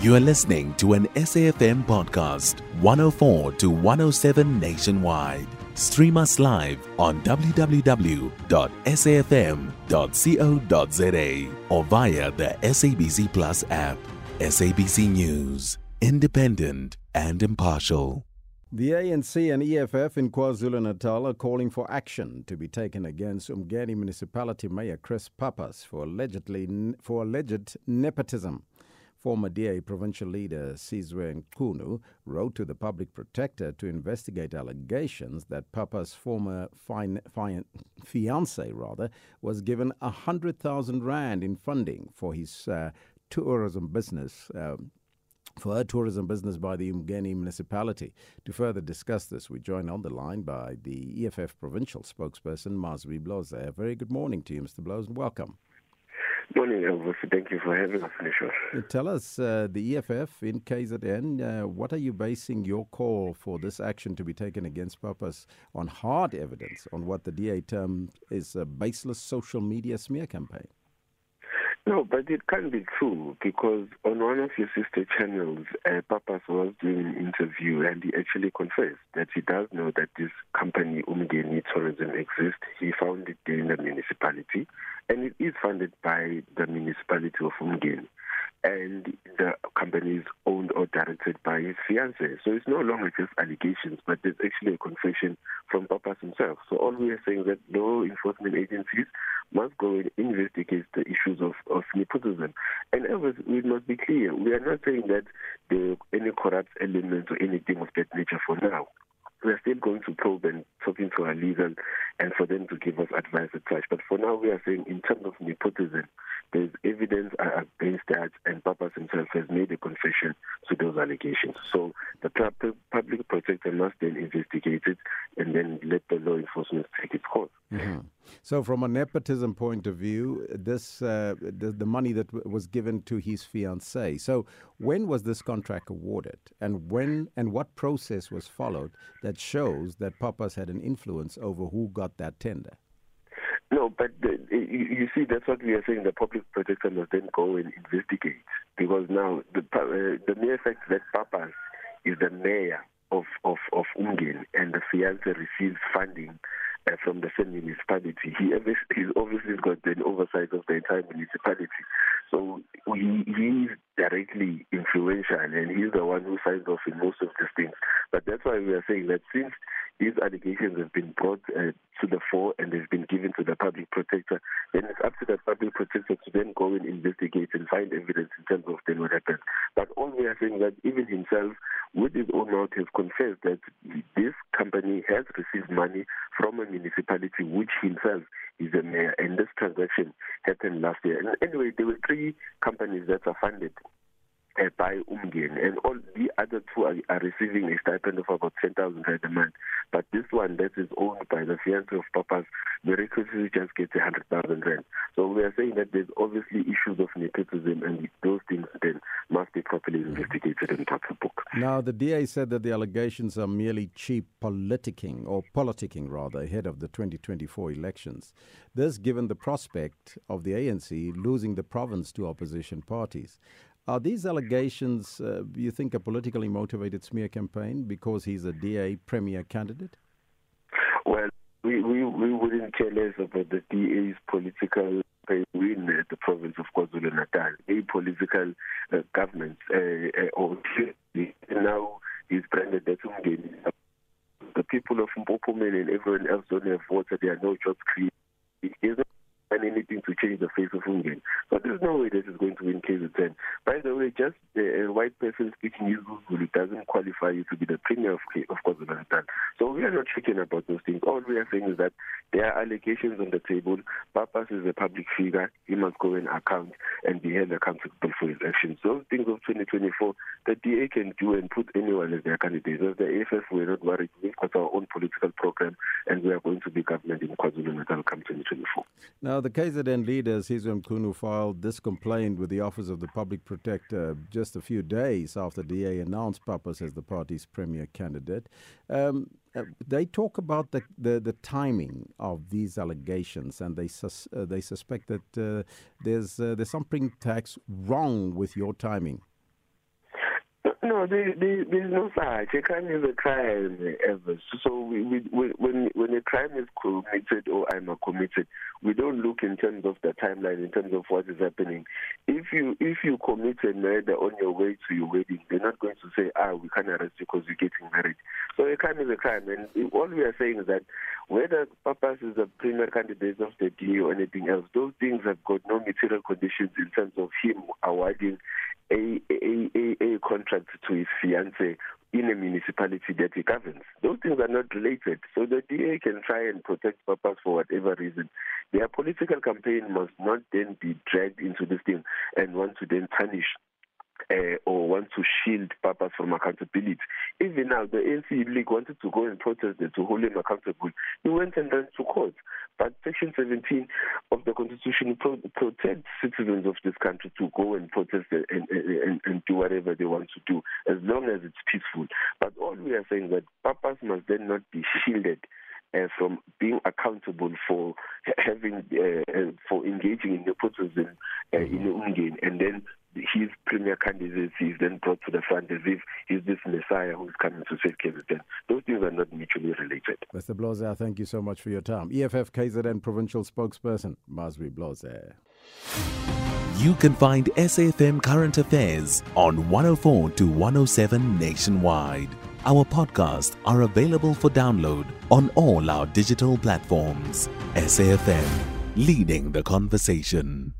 You are listening to an SAFM podcast, 104 to 107 nationwide. Stream us live on www.safm.co.za or via the SABC Plus app. SABC News, independent and impartial. The ANC and EFF in KwaZulu Natal are calling for action to be taken against Umgeni Municipality Mayor Chris Pappas for allegedly for alleged nepotism. Former DA provincial leader Sizwe Mchunu wrote to the public protector to investigate allegations that Pappas' former fine, fine, fiance rather was given 100,000 rand in funding for his uh, tourism business. Um, for her tourism business by the Umgeni municipality. To further discuss this, we join on the line by the EFF provincial spokesperson, Mazwi Bloze. A very good morning to you, Mr. Bloze, and welcome. Morning, Elvis. Thank you for having us on the show. Tell us, uh, the EFF in KZN, uh, what are you basing your call for this action to be taken against Pappas on hard evidence on what the DA term is a baseless social media smear campaign? No, but it can't be true because on one of your sister channels, uh, Pappas was doing an interview and he actually confessed that he does know that this company, Umgeni Tourism, exists. He found it in the municipality and it is funded by the municipality of Umgeni. And the company is owned or directed by his fiance. So it's no longer just allegations, but there's actually a confession from Pappas himself. So all we are saying that law enforcement agencies must go and investigate the issues of, of nepotism. And Elvis, we must be clear, we are not saying that there are any corrupt elements or anything of that nature for now. We are still going to probe and talking to our legal and for them to give us advice and such. But for now, we are saying in terms of nepotism, there's evidence against that, and Pappas himself has made a confession to those allegations. So the public protector must then investigate it and then let the law enforcement take its course. Mm-hmm. So, from a nepotism point of view, this uh, the, the, money that w- was given to his fiancée. So, when was this contract awarded, and when and what process was followed that shows that Pappas had an influence over who got that tender? No, but the, you, see, that's what we are saying. The public protector must then go and investigate because now the uh, the mere fact that Pappas is the mayor of of of Ungen and the fiance receives funding uh, from the same municipality. He he's obviously got an oversight of the entire municipality. So he he's directly influential and he's the one who signs off in most of these things. But that's why we are saying that since these allegations have been brought uh, to the fore and they've been given to the public protector, then it's up to the public protector to then go and investigate and find evidence in terms of then what happened. But all we are saying that even himself, with his own mouth, has confessed that this company has received money from a municipality which himself is a mayor, and this transaction happened last year. And anyway, there were three companies that are funded uh, by Umgen, and all the other two are, are receiving a stipend of about 10,000 rand a month. But this one that is owned by the fiance of Pappas, miraculously just gets 100,000 rand. So we are saying that there's obviously issues of nepotism, and those things then must be properly investigated and brought to book. Now, the DA said that the allegations are merely cheap politicking, or politicking rather, ahead of the 2024 elections. This given the prospect of the ANC losing the province to opposition parties. Are these allegations, uh, you think, a politically motivated smear campaign because he's a DA premier candidate? Well, we, we, we wouldn't care less about the DA's political win at the province of KwaZulu Natal. A political uh, government, uh, uh, or now he's branded that the people of Mpopomen and everyone else don't have water, there are no jobs created. Anything to change the face of Ungen. So there's no way this is going to win KZN. By the way, just a white person speaking Zulu doesn't qualify you to be the premier of, of KwaZulu-Natal. So we are not speaking about those things. All we are saying is that there are allegations on the table. Pappas is a public figure. He must go and account and be held accountable for his actions. Those things of 2024, the DA can do and put anyone as their candidate. As the AFF, we're not worried. We've got our own political program and we are going to be government in KwaZulu-Natal come 2024. Now, the KZN leader, Sizwe Mchunu, filed this complaint with the Office of the Public Protector just a few days after DA announced Pappas as the party's premier candidate. Um, uh, they talk about the, the, the, timing of these allegations, and they sus, uh, they suspect that uh, there's uh, there's something tax wrong with your timing. No, there, there, there's no such. A crime is a crime, ever. So we, we, when when a crime is committed or I'm committed, we don't look in terms of the timeline, in terms of what is happening. If you if you commit a murder on your way to your wedding, they're not going to say, ah, we can't arrest you because you're getting married. So a crime is a crime, and all we are saying is that whether Papas is a premier candidate of the DA or anything else, those things have got no material conditions in terms of him awarding a, a, a, contract to his fiancée in a municipality that he governs. Those things are not related. So the DA can try and protect Papas for whatever reason. Their political campaign must not then be dragged into this thing and want to then punish uh, or want to shield Papas from accountability. Even now, the ANC League wanted to go and protest to hold him accountable. He went and ran to court. But Section 17 of the Constitution pro- protects citizens of this country to go and protest and, and, and, and, do whatever they want to do, as long as it's peaceful. But all we are saying that Papas must then not be shielded uh, from being accountable for having uh, for engaging in nepotism uh, in Umgeni and then his premier candidacy is then brought to the front as if he's this messiah who's coming to save KZN. Those things are not mutually related. Mr. Bloza, thank you so much for your time. EFF KZN provincial spokesperson, Masri Bloza. You can find SAFM Current Affairs on 104 to 107 nationwide. Our podcasts are available for download on all our digital platforms. SAFM, leading the conversation.